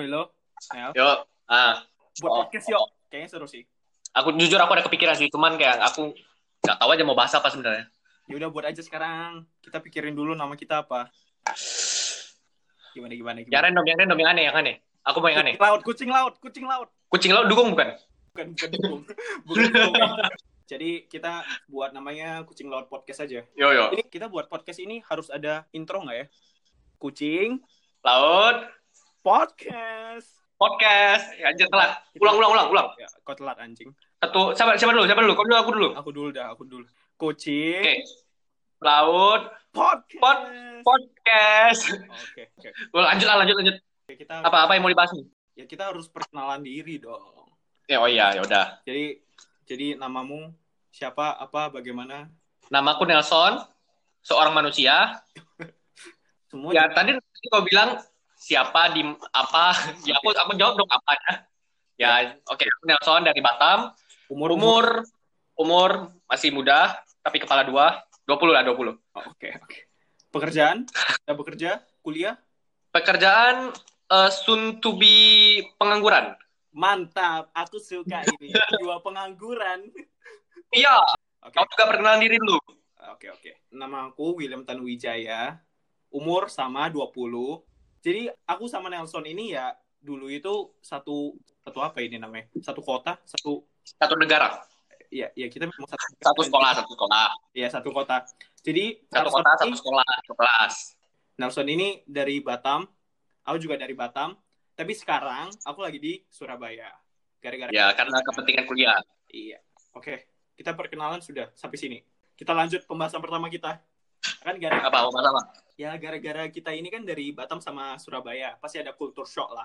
Halo, halo. Nel. Yuk, ah, Buat Oh. podcast yuk. Kayaknya seru sih. aku jujur aku ada kepikiran sih, cuman kayak aku nggak tahu aja mau bahas apa sebenarnya. Ya udah buat aja sekarang. Kita pikirin dulu nama kita apa. Gimana gimana Yang gimana. random, yang random, yang aneh, yang aneh. Aku mau yang aneh. Kucing laut, kucing laut, kucing laut. Kucing laut dukung bukan? Bukan bukan dukung. bukan dukung. Jadi kita buat namanya kucing laut podcast aja. Yo yo. Ini kita buat podcast ini harus ada intro nggak ya? Kucing Laut podcast. podcast. Ya, anjir telat. Ulang, ulang, ulang, ulang. Ya, kau telat anjing. Satu, siapa, siapa dulu? Siapa dulu? Kau dulu, aku dulu. Aku dulu dah, aku dulu. Kucing Oke. Laut podcast. podcast. Oke, oke. Ulang, lanjut lah, lanjut, lanjut. Oke, Kita Apa, apa yang mau dibahas nih? ya kita harus perkenalan diri dong. Ya, oh iya, ya udah. Jadi jadi namamu siapa, apa, bagaimana? Namaku Nelson, seorang manusia. Semua Ya, tadi kau bilang siapa di apa? Ya, aku aku jawab dong apanya. Ya, oke, aku Nelson dari Batam. umur Umur umur masih muda, tapi kepala dua. 20 lah, 20. Oh, Oke, oke. Pekerjaan? Kita bekerja? Kuliah? Pekerjaan eh, soon to be pengangguran. Mantap, aku suka ini. Dua pengangguran. Iya, Oke, kau juga perkenalan diri dulu. oke, oke. Nama aku William Tanuwijaya. Umur sama 20. Jadi aku sama Nelson ini ya dulu itu satu satu apa ini namanya? Satu kota, satu Satu negara, ya ya kita memang satu satu sekolah, satu sekolah. Ya, satu kota. Jadi Satu Nelson kota, ini- satu sekolah, satu kelas. Nelson ini dari Batam, aku juga dari Batam, tapi sekarang aku lagi di Surabaya. Gara-gara Ya, karena kepentingan kuliah. Iya. Oke, kita perkenalan sudah sampai sini. Kita lanjut pembahasan pertama kita. Kan gara Apa, apa, apa? ya gara-gara kita ini kan dari Batam sama Surabaya, pasti ada culture shock lah.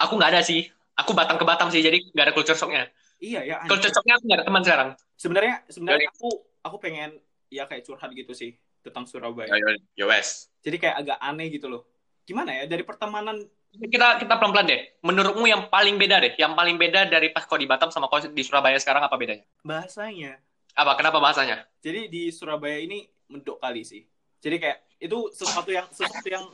Aku nggak ada sih. Aku Batang ke Batam sih, jadi nggak ada culture shock-nya. Iya ya. anjing. Culture shock-nya aku nggak ada teman sekarang. Sebenarnya sebenarnya aku aku pengen ya kayak curhat gitu sih tentang Surabaya. Yo, yo, yo, wes. Jadi kayak agak aneh gitu loh. Gimana ya dari pertemanan Kita kita pelan-pelan deh. Menurutmu yang paling beda deh, yang paling beda dari pas kau di Batam sama kau di Surabaya sekarang apa bedanya? bahasanya? Apa? Kenapa bahasanya? Jadi di Surabaya ini mendok kali sih. Jadi kayak itu sesuatu yang sesuatu yang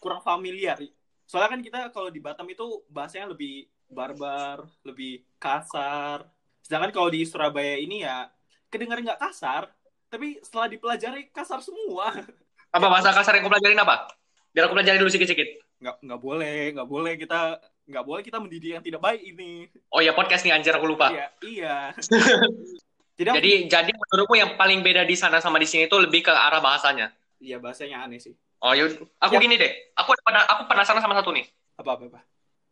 kurang familiar. Soalnya kan kita kalau di Batam itu bahasanya lebih barbar, lebih kasar. Sedangkan kalau di Surabaya ini ya kedengar nggak kasar, tapi setelah dipelajari kasar semua. Apa bahasa kasar yang kau pelajarin apa? Biar aku pelajari dulu sedikit-sedikit. Nggak nggak boleh, nggak boleh kita nggak boleh kita mendidik yang tidak baik ini. Oh ya podcast nih anjir aku lupa. Iya, iya. Jadi, aku- Jadi jadi menurutmu yang paling beda di sana sama di sini itu lebih ke arah bahasanya. iya bahasanya aneh sih. Oh yuk, aku Ya. gini deh. Aku aku penasaran sama satu nih. Apa apa apa.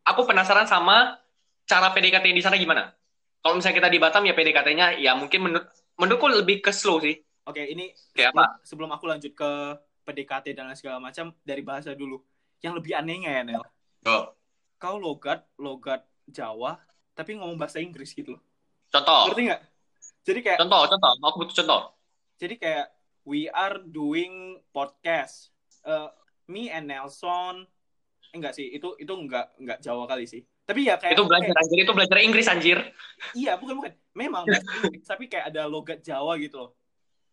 Aku penasaran sama cara PDKT di sana gimana. Kalau misalnya kita di Batam ya PDKT-nya ya mungkin menurut menurutku lebih ke slow sih. Oke, ini Kayak sebelum, apa? sebelum aku lanjut ke PDKT dan lain segala macam dari bahasa dulu. Yang lebih anehnya ya, Nel. Yo. Kau logat, logat Jawa, tapi ngomong bahasa Inggris gitu loh. Contoh. Ngerti nggak? Jadi kayak, Contoh, contoh. Aku butuh contoh. jadi kayak we are doing podcast. Eh, me and Nelson, eh, enggak sih, itu itu enggak enggak Jawa kali sih. Tapi ya kayak Itu belajar anjir, itu belajar Inggris anjir. Iya, bukan bukan. Memang Inggris, tapi kayak ada logat Jawa gitu loh.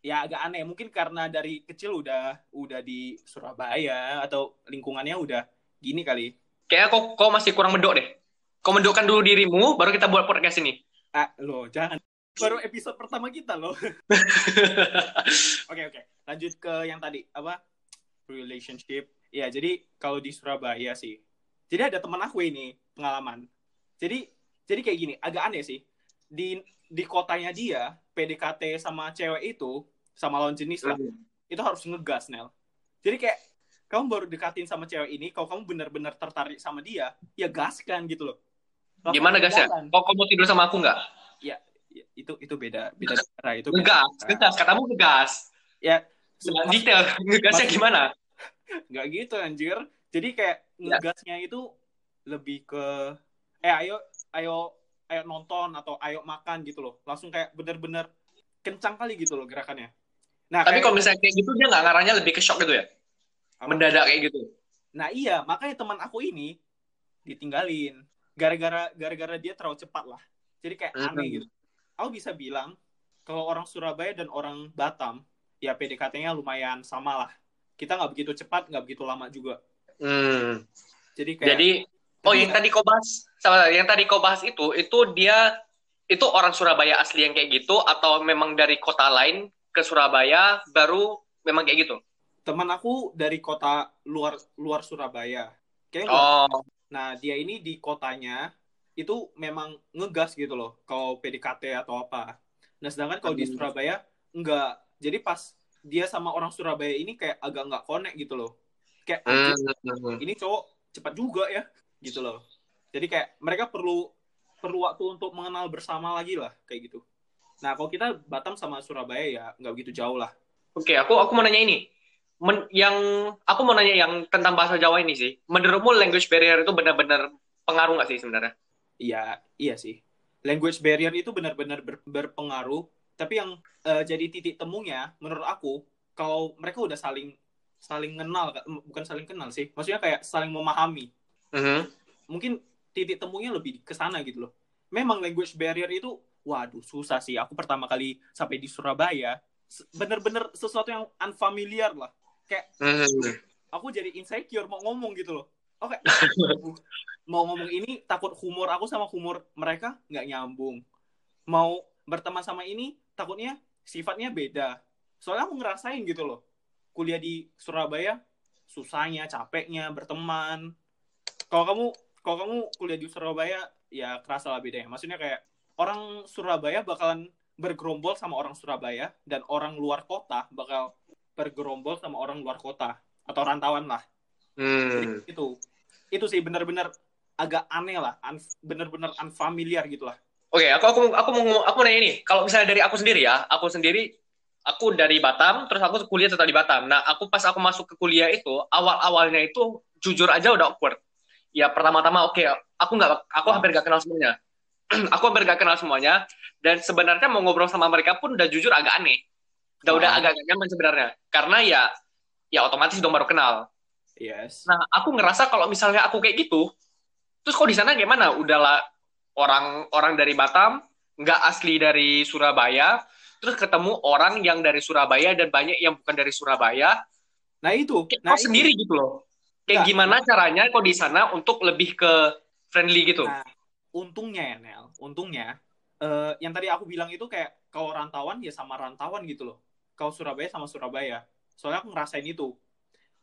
Ya agak aneh, mungkin karena dari kecil udah udah di Surabaya atau lingkungannya udah gini kali. Kayak kok kau masih kurang mendok deh. Kau mendokkan dulu dirimu, baru kita buat podcast ini. Ah, loh, jangan. Baru episode pertama kita loh. Oke, oke. Lanjut ke yang tadi, apa? Relationship. Ya, jadi kalau di Surabaya sih. Jadi ada teman aku ini pengalaman. Jadi jadi kayak gini, agak aneh sih. Di di kotanya dia, PDKT sama cewek itu sama lawan jenis lah, itu harus ngegas, Nel. Jadi kayak kamu baru dekatin sama cewek ini, kalau kamu benar-benar tertarik sama dia, ya gaskan gitu loh. Langsung Gimana gasnya? Kok kau mau tidur sama aku nggak? Ya, itu itu beda beda cara itu. beda Ngegas, cara. ngegas. Katamu ngegas. Ya, detail. Ngegasnya gimana? nggak gitu anjir. Jadi kayak Ya. ngegasnya itu lebih ke eh ayo ayo ayo nonton atau ayo makan gitu loh. Langsung kayak bener-bener kencang kali gitu loh gerakannya. Nah, Tapi kayak- kalau misalnya kayak gitu, dia nggak ngarahnya lebih ke shock gitu ya? apa? Mendadak kayak gitu. Nah, iya, makanya teman aku ini ditinggalin gara-gara gara-gara dia terlalu cepat lah. Jadi kayak Hmm. aneh gitu. Aku bisa bilang kalau orang Surabaya dan orang Batam ya PDKT-nya lumayan sama lah. Kita nggak begitu cepat, nggak begitu lama juga. Hmm. Jadi kayak Jadi Oh, yang ya- tadi kau bahas, sama yang tadi kau bahas itu, itu dia itu orang Surabaya asli yang kayak gitu atau memang dari kota lain ke Surabaya baru memang kayak gitu? teman aku dari kota luar luar Surabaya. Luar Oh, Nah, dia ini di kotanya itu memang ngegas gitu loh, kalau PDKT atau apa. Nah, sedangkan kalau di. Surabaya enggak. Jadi pas dia sama orang Surabaya ini kayak agak nggak connect gitu loh. Kayak hmm. ini cowok cepat juga ya, gitu loh. Jadi kayak mereka perlu perlu waktu untuk mengenal bersama lagi lah, kayak gitu. Nah, kalau kita Batam sama Surabaya ya nggak begitu jauh lah. Oke, aku aku mau nanya ini. Men- yang aku mau nanya yang tentang bahasa Jawa ini sih. Menurutmu language barrier itu benar-benar pengaruh nggak sih sebenarnya? Iya, iya sih. Language barrier itu benar-benar ber- berpengaruh. Tapi yang eh, jadi titik temunya, menurut aku, kalau mereka udah saling saling kenal, bukan saling kenal sih, maksudnya kayak saling memahami. Mhm. Mungkin titik temunya lebih ke sana gitu loh. Memang language barrier itu, waduh susah sih. Aku pertama kali sampai di Surabaya, bener-bener sesuatu yang unfamiliar lah. Kayak Mhm. aku jadi insecure mau ngomong gitu loh. Oke, mau ngomong ini takut humor aku sama humor mereka nggak nyambung. Mau berteman sama ini takutnya sifatnya beda. Soalnya aku ngerasain gitu loh. Kuliah di Surabaya susahnya, capeknya berteman. Kalau kamu kalau kamu kuliah di Surabaya ya kerasa lah bedanya. Maksudnya kayak orang Surabaya bakalan bergerombol sama orang Surabaya dan orang luar kota bakal bergerombol sama orang luar kota atau rantauan lah. Hmm. Itu itu sih benar-benar agak aneh lah, un- benar-benar unfamiliar gitu lah. Oke, aku aku aku mau aku mau nanya ini. Kalau misalnya dari aku sendiri ya, aku sendiri aku dari Batam, terus aku kuliah tetap di Batam. Nah, aku pas aku masuk ke kuliah itu, awal-awalnya itu jujur aja udah awkward. Ya pertama-tama oke, aku nggak aku hampir gak kenal semuanya. aku hampir gak kenal semuanya dan sebenarnya mau ngobrol sama mereka pun udah jujur agak aneh. Udah udah Ah. agak gak nyaman sebenarnya. Karena ya ya otomatis dong baru kenal. Yes. Nah, aku ngerasa kalau misalnya aku kayak gitu, terus kok di sana gimana? Udahlah orang-orang dari Batam, nggak asli dari Surabaya, terus ketemu orang yang dari Surabaya dan banyak yang bukan dari Surabaya. Nah itu, nah kau itu. sendiri gitu loh. Kayak Nggak. gimana caranya kok di sana untuk lebih ke friendly gitu? Nah, untungnya ya Nel, untungnya eh, yang tadi aku bilang itu kayak kalau rantauan ya sama rantauan gitu loh. Kalau Surabaya sama Surabaya. Soalnya aku ngerasain itu.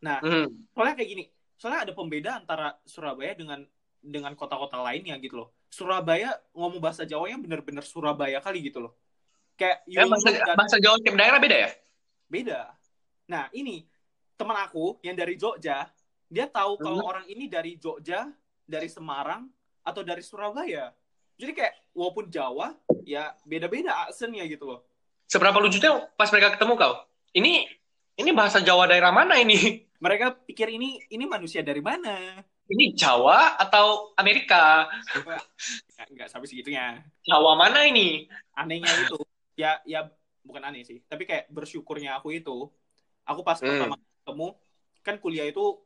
Nah, Hmm. soalnya kayak gini, soalnya ada pembeda antara Surabaya dengan dengan kota-kota lainnya gitu loh. Surabaya ngomong bahasa Jawanya bener-bener Surabaya kali gitu loh. Kayak Ya, bahasa, dan- bahasa Jawa tiap daerah beda ya? beda. Nah, ini teman aku yang dari Jogja, dia tahu kalau Mhm. orang ini dari Jogja, dari Semarang, atau dari Surabaya. Jadi kayak walaupun Jawa, ya beda-beda aksennya gitu loh. Seberapa lucunya pas mereka ketemu kau? Ini ini bahasa Jawa daerah mana ini? Mereka pikir ini ini manusia dari mana? Ini Jawa atau Amerika? Nggak, nggak sampai segitunya. Jawa mana ini? Anehnya itu, ya ya bukan aneh sih, tapi kayak bersyukurnya aku itu, aku pas Hmm. pertama ketemu, kan kuliah itu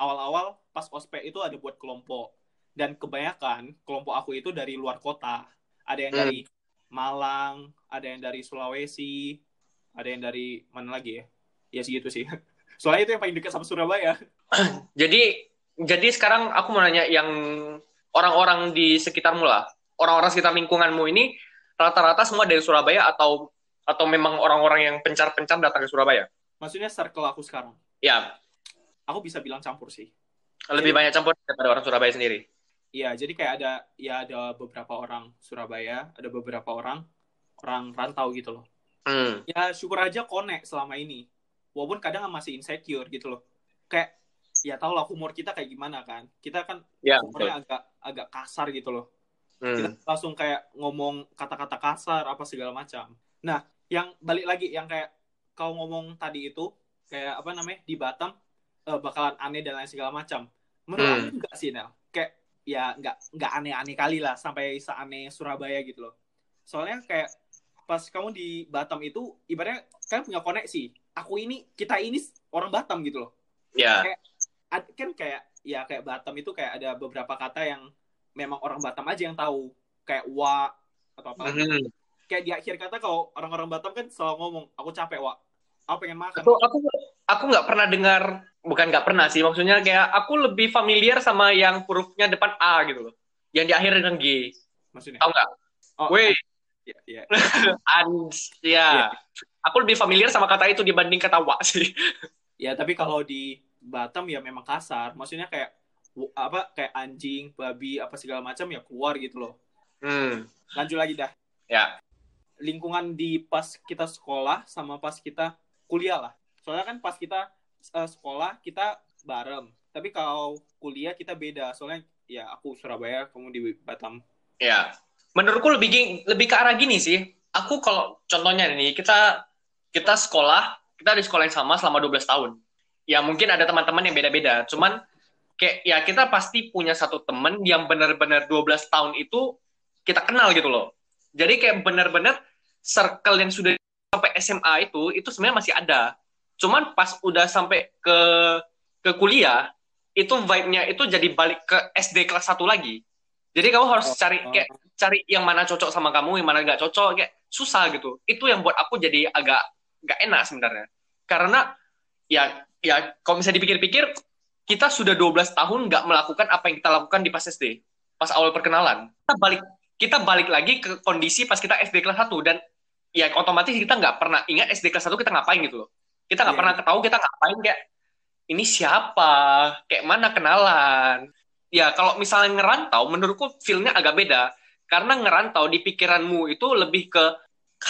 awal-awal pas ospek itu ada buat kelompok. Dan kebanyakan kelompok aku itu dari luar kota. Ada yang Hmm. dari Malang, ada yang dari Sulawesi, ada yang dari mana lagi ya? Ya segitu sih. Soalnya itu yang paling dekat sama Surabaya. Jadi jadi sekarang aku mau nanya yang orang-orang di sekitarmu lah, orang-orang sekitar lingkunganmu ini rata-rata semua dari Surabaya atau atau memang orang-orang yang pencar-pencar datang ke Surabaya? Maksudnya circle aku sekarang. Ya, Aku bisa bilang campur sih. lebih banyak campur daripada orang Surabaya sendiri. Iya, jadi kayak ada ya ada beberapa orang Surabaya, ada beberapa orang orang rantau gitu loh. Hmm. Ya syukur aja connect selama ini. Walaupun kadang masih insecure gitu loh. Kayak ya tau lah humor kita kayak gimana kan. Kita kan Ya, humornya agak agak kasar gitu loh. Kita Hmm. langsung kayak ngomong kata-kata kasar apa segala macam. Nah, yang balik lagi yang kayak kau ngomong tadi itu kayak apa namanya di Batam eh, bakalan aneh dan lain segala macam. Menurut Hmm. aku enggak sih Nel. Kayak ya enggak enggak aneh-aneh kali lah sampai seaneh Surabaya gitu loh. Soalnya kayak pas kamu di Batam itu ibaratnya kan punya koneksi. Aku ini kita ini orang Batam gitu loh. Ya. Ad- kan kayak ya kayak Batam itu kayak ada beberapa kata yang memang orang Batam aja yang tahu kayak wa atau apa Hmm. kayak di akhir kata kalau orang-orang Batam kan selalu ngomong aku capek wa aku pengen makan Aku aku aku nggak pernah dengar bukan nggak pernah sih maksudnya kayak aku lebih familiar sama yang hurufnya depan A gitu loh yang diakhiri dengan G Maksudnya? tahu nggak Oh, Weh. Iya, iya. ans Iya. ya aku lebih familiar sama kata itu dibanding kata wa sih Ya, tapi kalau di Batam ya memang kasar. Maksudnya kayak apa kayak anjing, babi, apa segala macam ya keluar gitu loh. hmm Lanjut lagi dah. ya Lingkungan di pas kita sekolah sama pas kita kuliah lah. Soalnya kan pas kita eh, sekolah kita bareng. Tapi kalau kuliah kita beda. Soalnya ya aku Surabaya, kamu di Batam. ya menurutku lebih lebih ke arah gini sih aku kalau contohnya nih kita kita sekolah kita di sekolah yang sama selama 12 tahun ya mungkin ada teman-teman yang beda-beda. Cuman kayak ya kita pasti punya satu teman yang benar-benar 12 tahun itu kita kenal gitu loh. Jadi kayak benar-benar circle yang sudah sampai SMA itu itu sebenarnya masih ada. Cuman pas udah sampai ke ke kuliah itu vibe-nya itu jadi balik ke SD kelas 1 lagi. Jadi kamu harus Oh, cari kayak cari yang mana cocok sama kamu, yang mana nggak cocok, kayak susah gitu. Itu yang buat aku jadi agak nggak enak sebenarnya. Karena ya ya kalau misalnya dipikir-pikir kita sudah 12 tahun nggak melakukan apa yang kita lakukan di pas SD, pas awal perkenalan. Kita balik kita balik lagi ke kondisi pas kita SD kelas 1 dan ya otomatis kita nggak pernah ingat SD kelas 1 kita ngapain gitu loh. Kita nggak Iya. pernah tahu kita ngapain kayak ini siapa, kayak mana kenalan. Ya kalau misalnya ngerantau, menurutku feel-nya agak beda karena ngerantau di pikiranmu itu lebih ke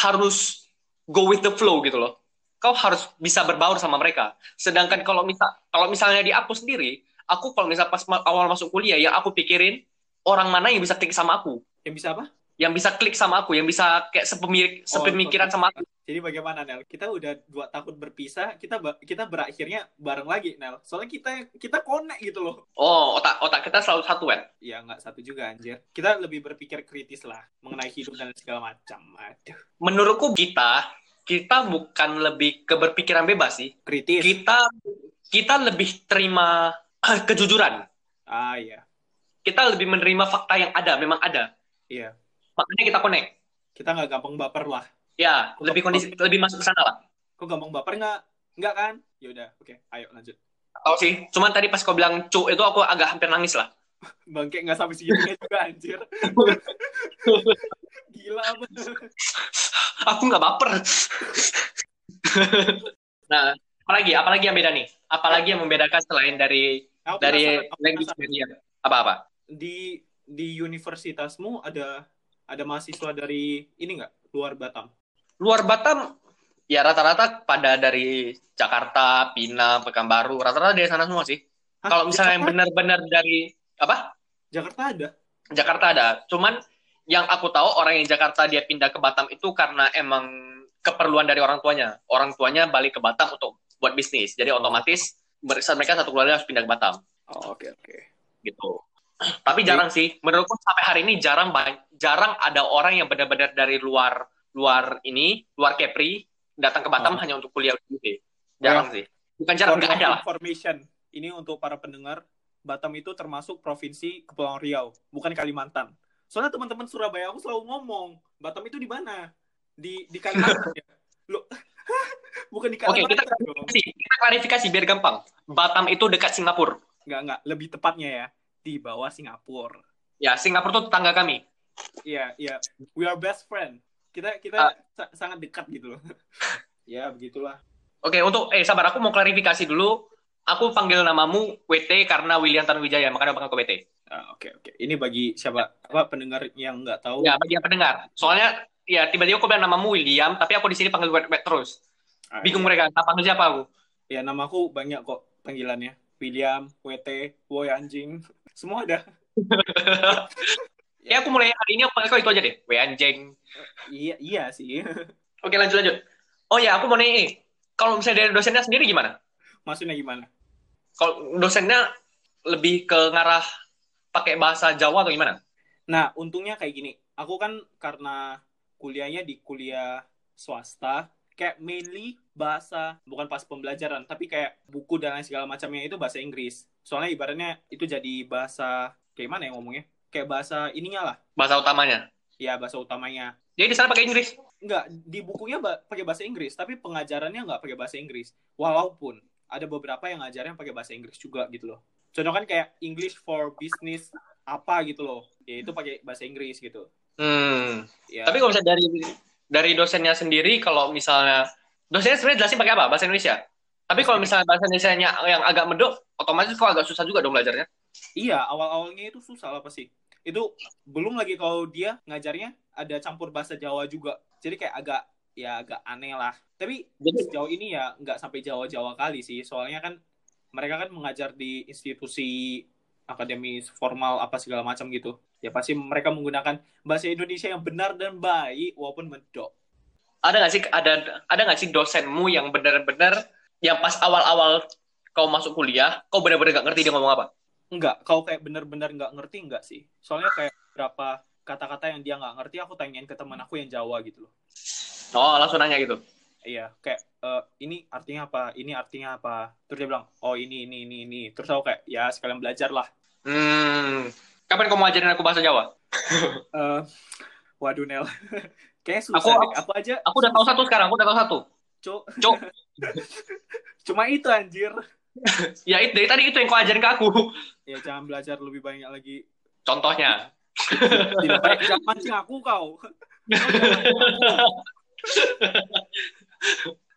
harus go with the flow gitu loh. Kau harus bisa berbaur sama mereka. Sedangkan kalau misal kalau misalnya di aku sendiri, aku kalau misal pas ma- awal masuk kuliah yang aku pikirin orang mana yang bisa klik sama aku, Yang bisa apa? yang bisa klik sama aku, yang bisa kayak sepemir, sepemikiran sama aku. Jadi bagaimana Nel? Kita udah dua tahun berpisah, kita kita berakhirnya bareng lagi Nel. Soalnya kita kita connect gitu loh. Oh, otak otak kita selalu satu kan. Ya nggak satu juga anjir. Kita lebih berpikir kritis lah mengenai hidup dan segala macam. Aduh, Menurutku kita kita bukan lebih ke berpikiran bebas sih. kritis. Kita kita lebih terima kejujuran. Ah iya, Kita lebih menerima fakta yang ada, memang ada. iya. Makanya kita connect. Kita nggak gampang baper lah. Ya, lebih kondisi lebih masuk ke sana lah. Kok gampang baper nggak? Nggak kan? Ya udah, oke. Ayo lanjut. Tahu sih. Cuman tadi pas kau bilang cu itu aku agak hampir nangis lah. Bangke nggak sampai segitunya juga anjir. Gila apa? aku nggak baper. nah, apalagi apalagi yang beda nih? Apalagi yang membedakan selain dari Aku dari language barrier? Apa-apa? Di di universitasmu ada ada mahasiswa dari ini nggak luar Batam? Luar Batam ya rata-rata pada dari Jakarta, Pinang, Pekanbaru, rata-rata dari sana semua sih. Kalau misalnya yang benar-benar dari apa? Jakarta ada. Jakarta ada. Cuman yang aku tahu orang yang Jakarta dia pindah ke Batam itu karena emang keperluan dari orang tuanya. Orang tuanya balik ke Batam untuk buat bisnis. Jadi otomatis mereka mereka satu keluarga harus pindah ke Batam Oh, oke oke. gitu. Tapi jarang sih. Menurutku sampai hari ini jarang jarang ada orang yang benar-benar dari luar luar ini, luar Kepri datang ke Batam Oh. hanya untuk kuliah di UB. Jarang sih. Bukan jarang, nggak ada lah. Information. Ini untuk para pendengar, Batam itu termasuk provinsi Kepulauan Riau, bukan Kalimantan. Soalnya teman-teman Surabaya aku selalu ngomong, Batam itu di mana? Di di Kalimantan ya. Loh, bukan di Oke, kita Kalimantan klarifikasi, kita klarifikasi biar gampang. Batam itu dekat Singapura. Enggak, enggak, lebih tepatnya ya, di bawah Singapura. Ya, Singapura itu tetangga kami. Iya, iya. We are best friend. Kita kita Ah. sa- sangat dekat gitu loh. ya, begitulah. Oke, untuk eh sabar aku mau klarifikasi dulu. Aku panggil namamu WT karena William Tanuwijaya, makanya aku panggil ke WT. Ah, Oke, oke. Ini bagi siapa? Apa pendengar yang nggak tahu? Ya, bagi yang pendengar. Soalnya ya tiba-tiba aku bilang namamu William, tapi aku di sini panggil WT terus. Ah, Bingung iya. mereka, tak panggil siapa aku? Ya, namaku banyak kok panggilannya. William, WT, Boy anjing. Semua ada. Ya aku mulai hari ini aku panggil kau itu aja deh. W anjing. Iya, iya sih. Oke, lanjut lanjut. Oh ya, aku mau nanya nih. Kalau misalnya dari dosennya sendiri gimana? Maksudnya gimana? Kalau dosennya lebih ke ngarah pakai bahasa Jawa atau gimana? Nah, untungnya kayak gini. Aku kan karena kuliahnya di kuliah swasta, kayak mainly bahasa, bukan pas pembelajaran, tapi kayak buku dan lain segala macamnya itu bahasa Inggris. Soalnya ibaratnya itu jadi bahasa, kayak mana ya ngomongnya? Kayak bahasa ininya lah. Bahasa utamanya. Ya, bahasa utamanya. Jadi di sana pakai Inggris. Enggak, di bukunya pakai bahasa Inggris, tapi pengajarannya nggak pakai bahasa Inggris. Walaupun ada beberapa yang ngajarnya pakai bahasa Inggris juga gitu loh. Contoh kan kayak English for business apa gitu loh. Ya itu pakai bahasa Inggris gitu. Hmm. Ya. Tapi kalau misalnya dari dari dosennya sendiri, kalau misalnya dosennya sebenarnya jelasin pakai apa? Bahasa Indonesia. Tapi kalau misalnya bahasa Indonesia yang agak medok, otomatis kok agak susah juga dong belajarnya. Iya, awal-awalnya itu susah lah pasti. Itu belum lagi kalau dia ngajarnya ada campur bahasa Jawa juga. Jadi kayak agak ya agak aneh lah. Tapi Jadi- sejauh ini ya nggak sampai Jawa-Jawa kali sih. Soalnya kan mereka kan mengajar di institusi akademis formal apa segala macam gitu. Ya pasti mereka menggunakan bahasa Indonesia yang benar dan baik walaupun medok. Ada nggak sih ada ada nggak sih dosenmu yang benar-benar yang pas awal-awal kau masuk kuliah, kau benar-benar nggak ngerti dia ngomong apa? Enggak, kalau kayak benar-benar nggak ngerti enggak sih. Soalnya kayak berapa kata-kata yang dia nggak ngerti aku tanyain ke teman aku yang Jawa gitu loh. Oh, langsung nanya gitu. Iya, kayak eh, ini artinya apa? Ini artinya apa? Terus dia bilang, "Oh, ini ini ini ini." Terus aku kayak, "Ya, sekalian belajar lah." Hmm. Kapan kau mau ajarin aku bahasa Jawa? Eh, waduh, Nel. kayak susah Aku- deh. Aku aja, Aku udah tahu satu sekarang, aku udah tahu satu. Cuk. Cuk. Cuma itu anjir. Ya itu dari tadi itu yang kau ajarin ke aku. Ya, jangan belajar lebih banyak lagi. Contohnya. Tidak baik, jangan mancing aku kau.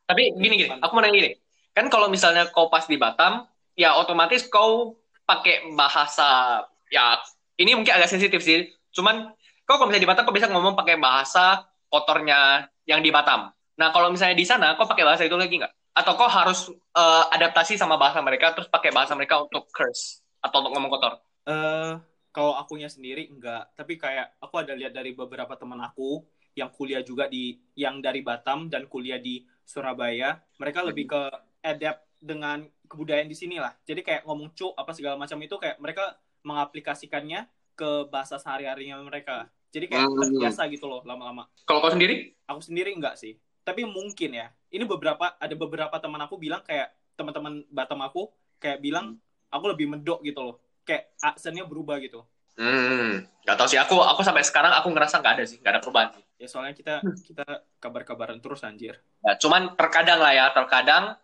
Tapi gini gini, aku mau nanya gini. Kan kalau misalnya kau pas di Batam, ya otomatis kau pakai bahasa ya ini mungkin agak sensitif sih. Cuman kau kalau misalnya di Batam kau bisa ngomong pakai bahasa kotornya yang di Batam. Nah, kalau misalnya di sana kau pakai bahasa itu lagi nggak? Atau kau harus eh, adaptasi sama bahasa mereka terus pakai bahasa mereka untuk curse atau untuk ngomong kotor? Eh, kalau akunya sendiri enggak, tapi kayak aku ada lihat dari beberapa teman aku yang kuliah juga di yang dari Batam dan kuliah di Surabaya, mereka lebih ke adapt dengan kebudayaan di sini lah. Jadi kayak ngomong cuk apa segala macam itu kayak mereka mengaplikasikannya ke bahasa sehari-harinya mereka. Jadi kayak Hmm. terbiasa gitu loh lama-lama. Kalau kau sendiri? Aku sendiri enggak sih. Tapi mungkin ya. Ini beberapa ada beberapa teman aku bilang kayak teman-teman Batam aku kayak bilang aku lebih medok gitu loh. Kayak aksennya berubah gitu. Hmm, nggak tahu sih. Aku aku sampai sekarang aku ngerasa nggak ada sih, nggak ada perubahan sih. Ya soalnya kita kita kabar-kabaran terus anjir. Ya, cuman terkadang lah ya, terkadang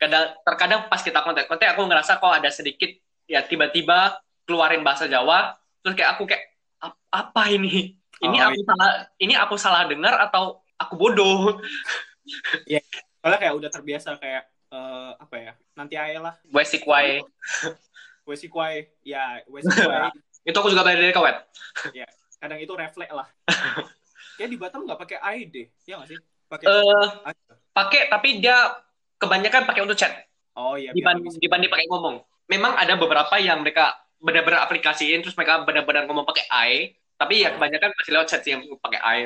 kadang terkadang pas kita kontak-kontak aku ngerasa kok ada sedikit ya tiba-tiba keluarin bahasa Jawa, terus kayak aku kayak "Ap- apa ini? Ini Oh, aku salah ini aku salah dengar atau aku bodoh? Soalnya kayak udah terbiasa kayak eh, apa ya? Nanti aja lah. Basic way. Wesi kuai. Ya, wesi kuai. Itu aku juga belajar dari kawet. Kadang itu refleks lah. Kayak di Batam nggak pakai ai deh. Ya nggak sih? Pakai Eh, ai. pakai tapi dia kebanyakan pakai untuk chat Oh iya. dibanding dibanding pakai ngomong. Memang ada beberapa yang mereka benar-benar aplikasiin terus mereka benar-benar ngomong pakai I, tapi ya kebanyakan masih lewat chat sih yang pakai I.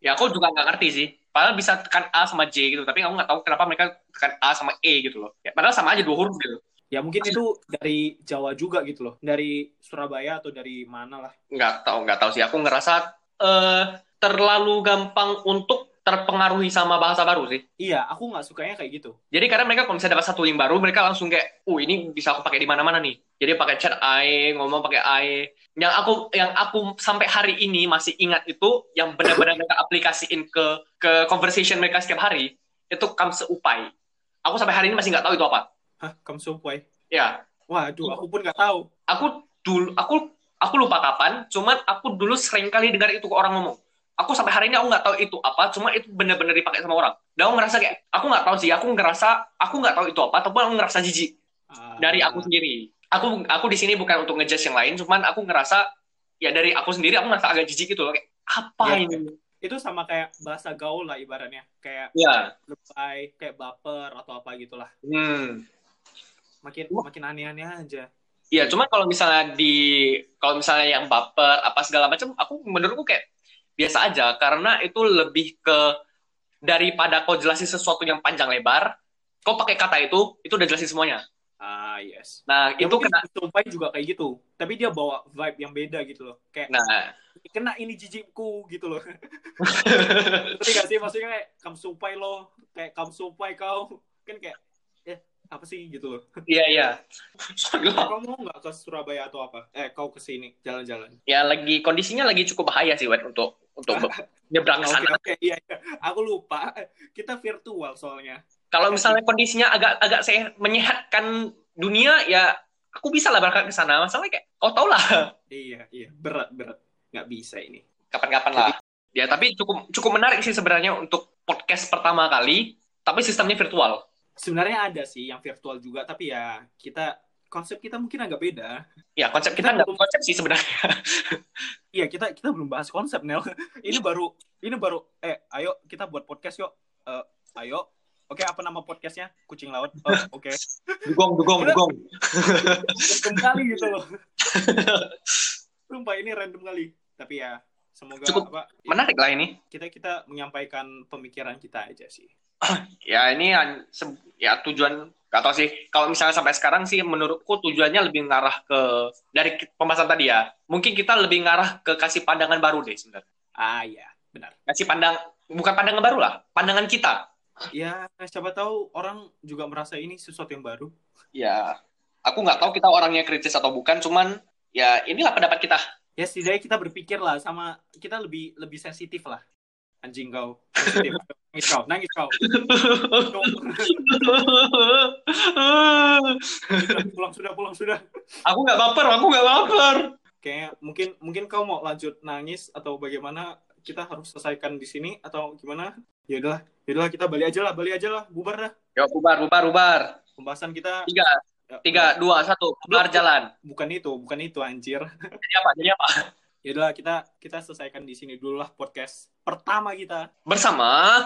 Ya aku juga nggak ngerti sih. Padahal bisa tekan A sama J gitu, tapi aku nggak tahu kenapa mereka tekan A sama E gitu loh. Ya, padahal sama aja dua huruf gitu. Ya mungkin itu dari Jawa juga gitu loh. Dari Surabaya atau dari mana lah. Nggak tahu nggak tahu sih. Aku ngerasa eh, terlalu gampang untuk terpengaruhi sama bahasa baru sih. Iya, aku nggak sukanya kayak gitu. Jadi kadang mereka kalau misalnya dapat satu link baru, mereka langsung kayak, uh ini bisa aku pakai di mana-mana nih. Jadi pakai chat AI, ngomong pakai AI. Yang aku yang aku sampai hari ini masih ingat itu yang benar-benar mereka aplikasiin ke ke conversation mereka setiap hari itu kamse upai. Aku sampai hari ini masih nggak tahu itu apa. Hah, kamsupai? Ya, Waduh, aku pun nggak tahu. aku dulu aku aku lupa kapan, cuman aku dulu sering kali dengar itu ke orang ngomong. Aku sampai hari ini aku nggak tahu itu apa, cuma itu benar-benar dipakai sama orang. Dan aku ngerasa kayak, aku nggak tahu sih, aku ngerasa aku nggak tahu itu apa, ataupun aku ngerasa jijik Ah, dari aku sendiri. Aku aku di sini bukan untuk ngejudge yang lain, cuman aku ngerasa ya dari aku sendiri aku ngerasa agak jijik gitu loh kayak apa Iya. ini? Itu sama kayak bahasa gaul lah ibaratnya. Kayak Ya, lebay, kayak baper atau apa gitulah. hmm. Makin makin aneh-aneh aja. Iya, cuman kalau misalnya di kalau misalnya yang baper apa segala macam, aku menurutku kayak biasa aja karena itu lebih ke daripada kau jelasin sesuatu yang panjang lebar, kau pakai kata itu, itu udah jelasin semuanya. Ah, yes. Nah, Ya, itu kena Supai juga kayak gitu. Tapi dia bawa vibe yang beda gitu loh. Kayak nah, kena ini jijikku gitu loh. Ngerti gak sih? Maksudnya kayak kamu supai lo. Kayak kamu supai kau. Kan kayak, eh apa sih gitu loh. iya iya. Kau mau nggak ke Surabaya atau apa? Eh, kau ke sini jalan-jalan. ya lagi kondisinya lagi cukup bahaya sih Wet untuk untuk nyebrang ke sana. oke, iya, iya. Aku lupa. Kita virtual soalnya. Kalau misalnya kondisinya agak agak saya menyehatkan dunia ya aku bisa lah berangkat ke sana. Masalahnya kayak kau tau lah. Iya, iya, berat, berat. Nggak bisa ini. Kapan-kapan lah. Ya tapi cukup cukup menarik sih sebenarnya untuk podcast pertama kali, tapi sistemnya virtual. Sebenarnya ada sih yang virtual juga, tapi ya kita konsep kita mungkin agak beda. Ya konsep kita nggak konsep sih sebenarnya. Iya kita kita belum bahas konsep Nel. Ini baru ini baru eh ayo kita buat podcast yuk. Eh, ayo. Oke apa nama podcastnya? Kucing laut. Oh, Oke. dugong dugong Kita- dugong. Random kali gitu loh. Sumpah ini random kali. Tapi ya semoga Cukup apa Menarik lah ini. kita kita menyampaikan pemikiran kita aja sih. Ya ini ya tujuan gak tau sih. Kalau misalnya sampai sekarang sih menurutku tujuannya lebih ngarah ke dari pembahasan tadi ya. Mungkin kita lebih ngarah ke kasih pandangan baru deh sebenarnya. Ah ya benar. Kasih pandang bukan pandangan baru lah, pandangan kita. Ya siapa tahu orang juga merasa ini sesuatu yang baru. Ya, aku nggak tahu kita orangnya kritis atau bukan, cuman ya inilah pendapat kita. Ya setidaknya kita berpikir lah sama kita lebih lebih sensitif lah. Anjing kau. Nangis kau, nangis kau. Pulang sudah, pulang sudah. aku nggak baper, aku nggak baper. Kayaknya mungkin mungkin kau mau lanjut nangis atau bagaimana kita harus selesaikan di sini atau gimana? Ya udahlah, ya udahlah kita balik aja lah, balik aja lah, bubar dah. Yuk, bubar, bubar, bubar. Pembahasan kita Tiga, ya, tiga, dua, satu, bubar jalan. bukan itu, bukan itu anjir. Jadi apa? Jadi apa? Ya udahlah kita kita selesaikan di sini dulu lah podcast pertama kita. Bersama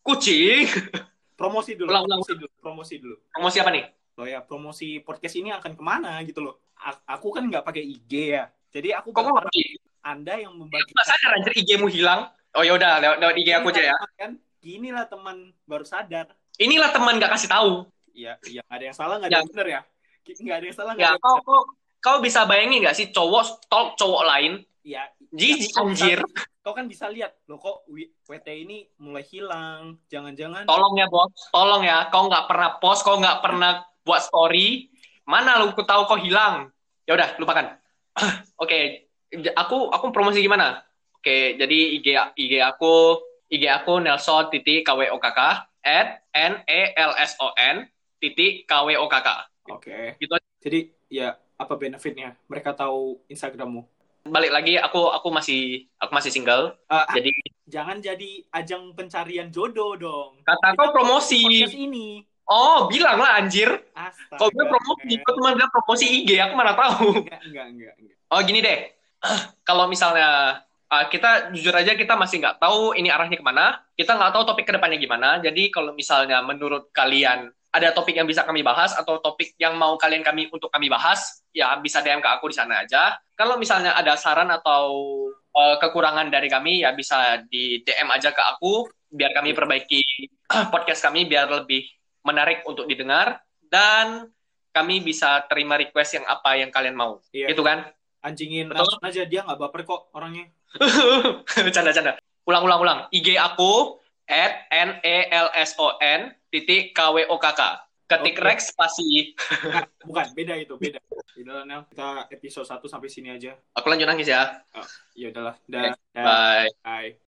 kucing. Promosi dulu, Ulang, ulang. promosi dulu, promosi dulu. Promosi apa nih? Loh ya, promosi podcast ini akan ke mana gitu loh. A- aku kan nggak pakai IG ya. Jadi aku Kok berharap ngerti? Anda yang membagi Nggak sadar anjir IG-mu hilang. Oh yaudah, lewat, lewat IG aku aja ya. Kan gini lah teman baru sadar. Inilah teman nggak kasih tahu. Iya, iya ada yang salah, nggak ada Ya. yang benar ya. Nggak ada yang salah, nggak Ya, ada yang kau, bisa bayangin nggak sih cowok stalk cowok lain? Iya. Jijik Ya, anjir. Kau kan bisa lihat, loh kok WT ini mulai hilang. Jangan-jangan Tolong ya bos, tolong ya. Kau nggak pernah post, kau nggak pernah buat story. Mana lu ku tahu kau hilang? Ya udah, lupakan. Oke, j- aku aku promosi gimana? Oke, jadi IG IG aku IG aku Nelson titik KWOKK at N E L S O N titik KWOKK. Oke. Gitu aja. Jadi ya apa benefitnya? Mereka tahu Instagrammu. Balik lagi, aku aku masih aku masih single. Ah, ah, Jadi jangan jadi ajang pencarian jodoh dong. kata kau promosi. Ini. Oh, bilang lah anjir. Astaga. Kau bilang promosi, kau cuma bilang promosi IG, aku mana tahu. Enggak, enggak, enggak, enggak. Oh gini deh, kalau misalnya uh, kita jujur aja kita masih nggak tahu ini arahnya ke mana, kita nggak tahu topik ke depannya gimana. Jadi kalau misalnya menurut kalian ada topik yang bisa kami bahas atau topik yang mau kalian kami untuk kami bahas, ya bisa DM ke aku di sana aja. Kalau misalnya ada saran atau uh, kekurangan dari kami, ya bisa di DM aja ke aku biar kami perbaiki podcast kami biar lebih menarik untuk didengar dan kami bisa terima request yang apa yang kalian mau. Iya. Itu kan? Anjingin Betul. Aja dia nggak baper kok orangnya. canda canda ulang ulang ulang IG aku at n e l s o n titik k w o k k ketik Oke. Rex spasi Enggak, bukan, beda itu, beda. Udah, Nel, kita episode 1 sampai sini aja. aku lanjut nangis ya Ya udahlah, dah, dah, bye bye.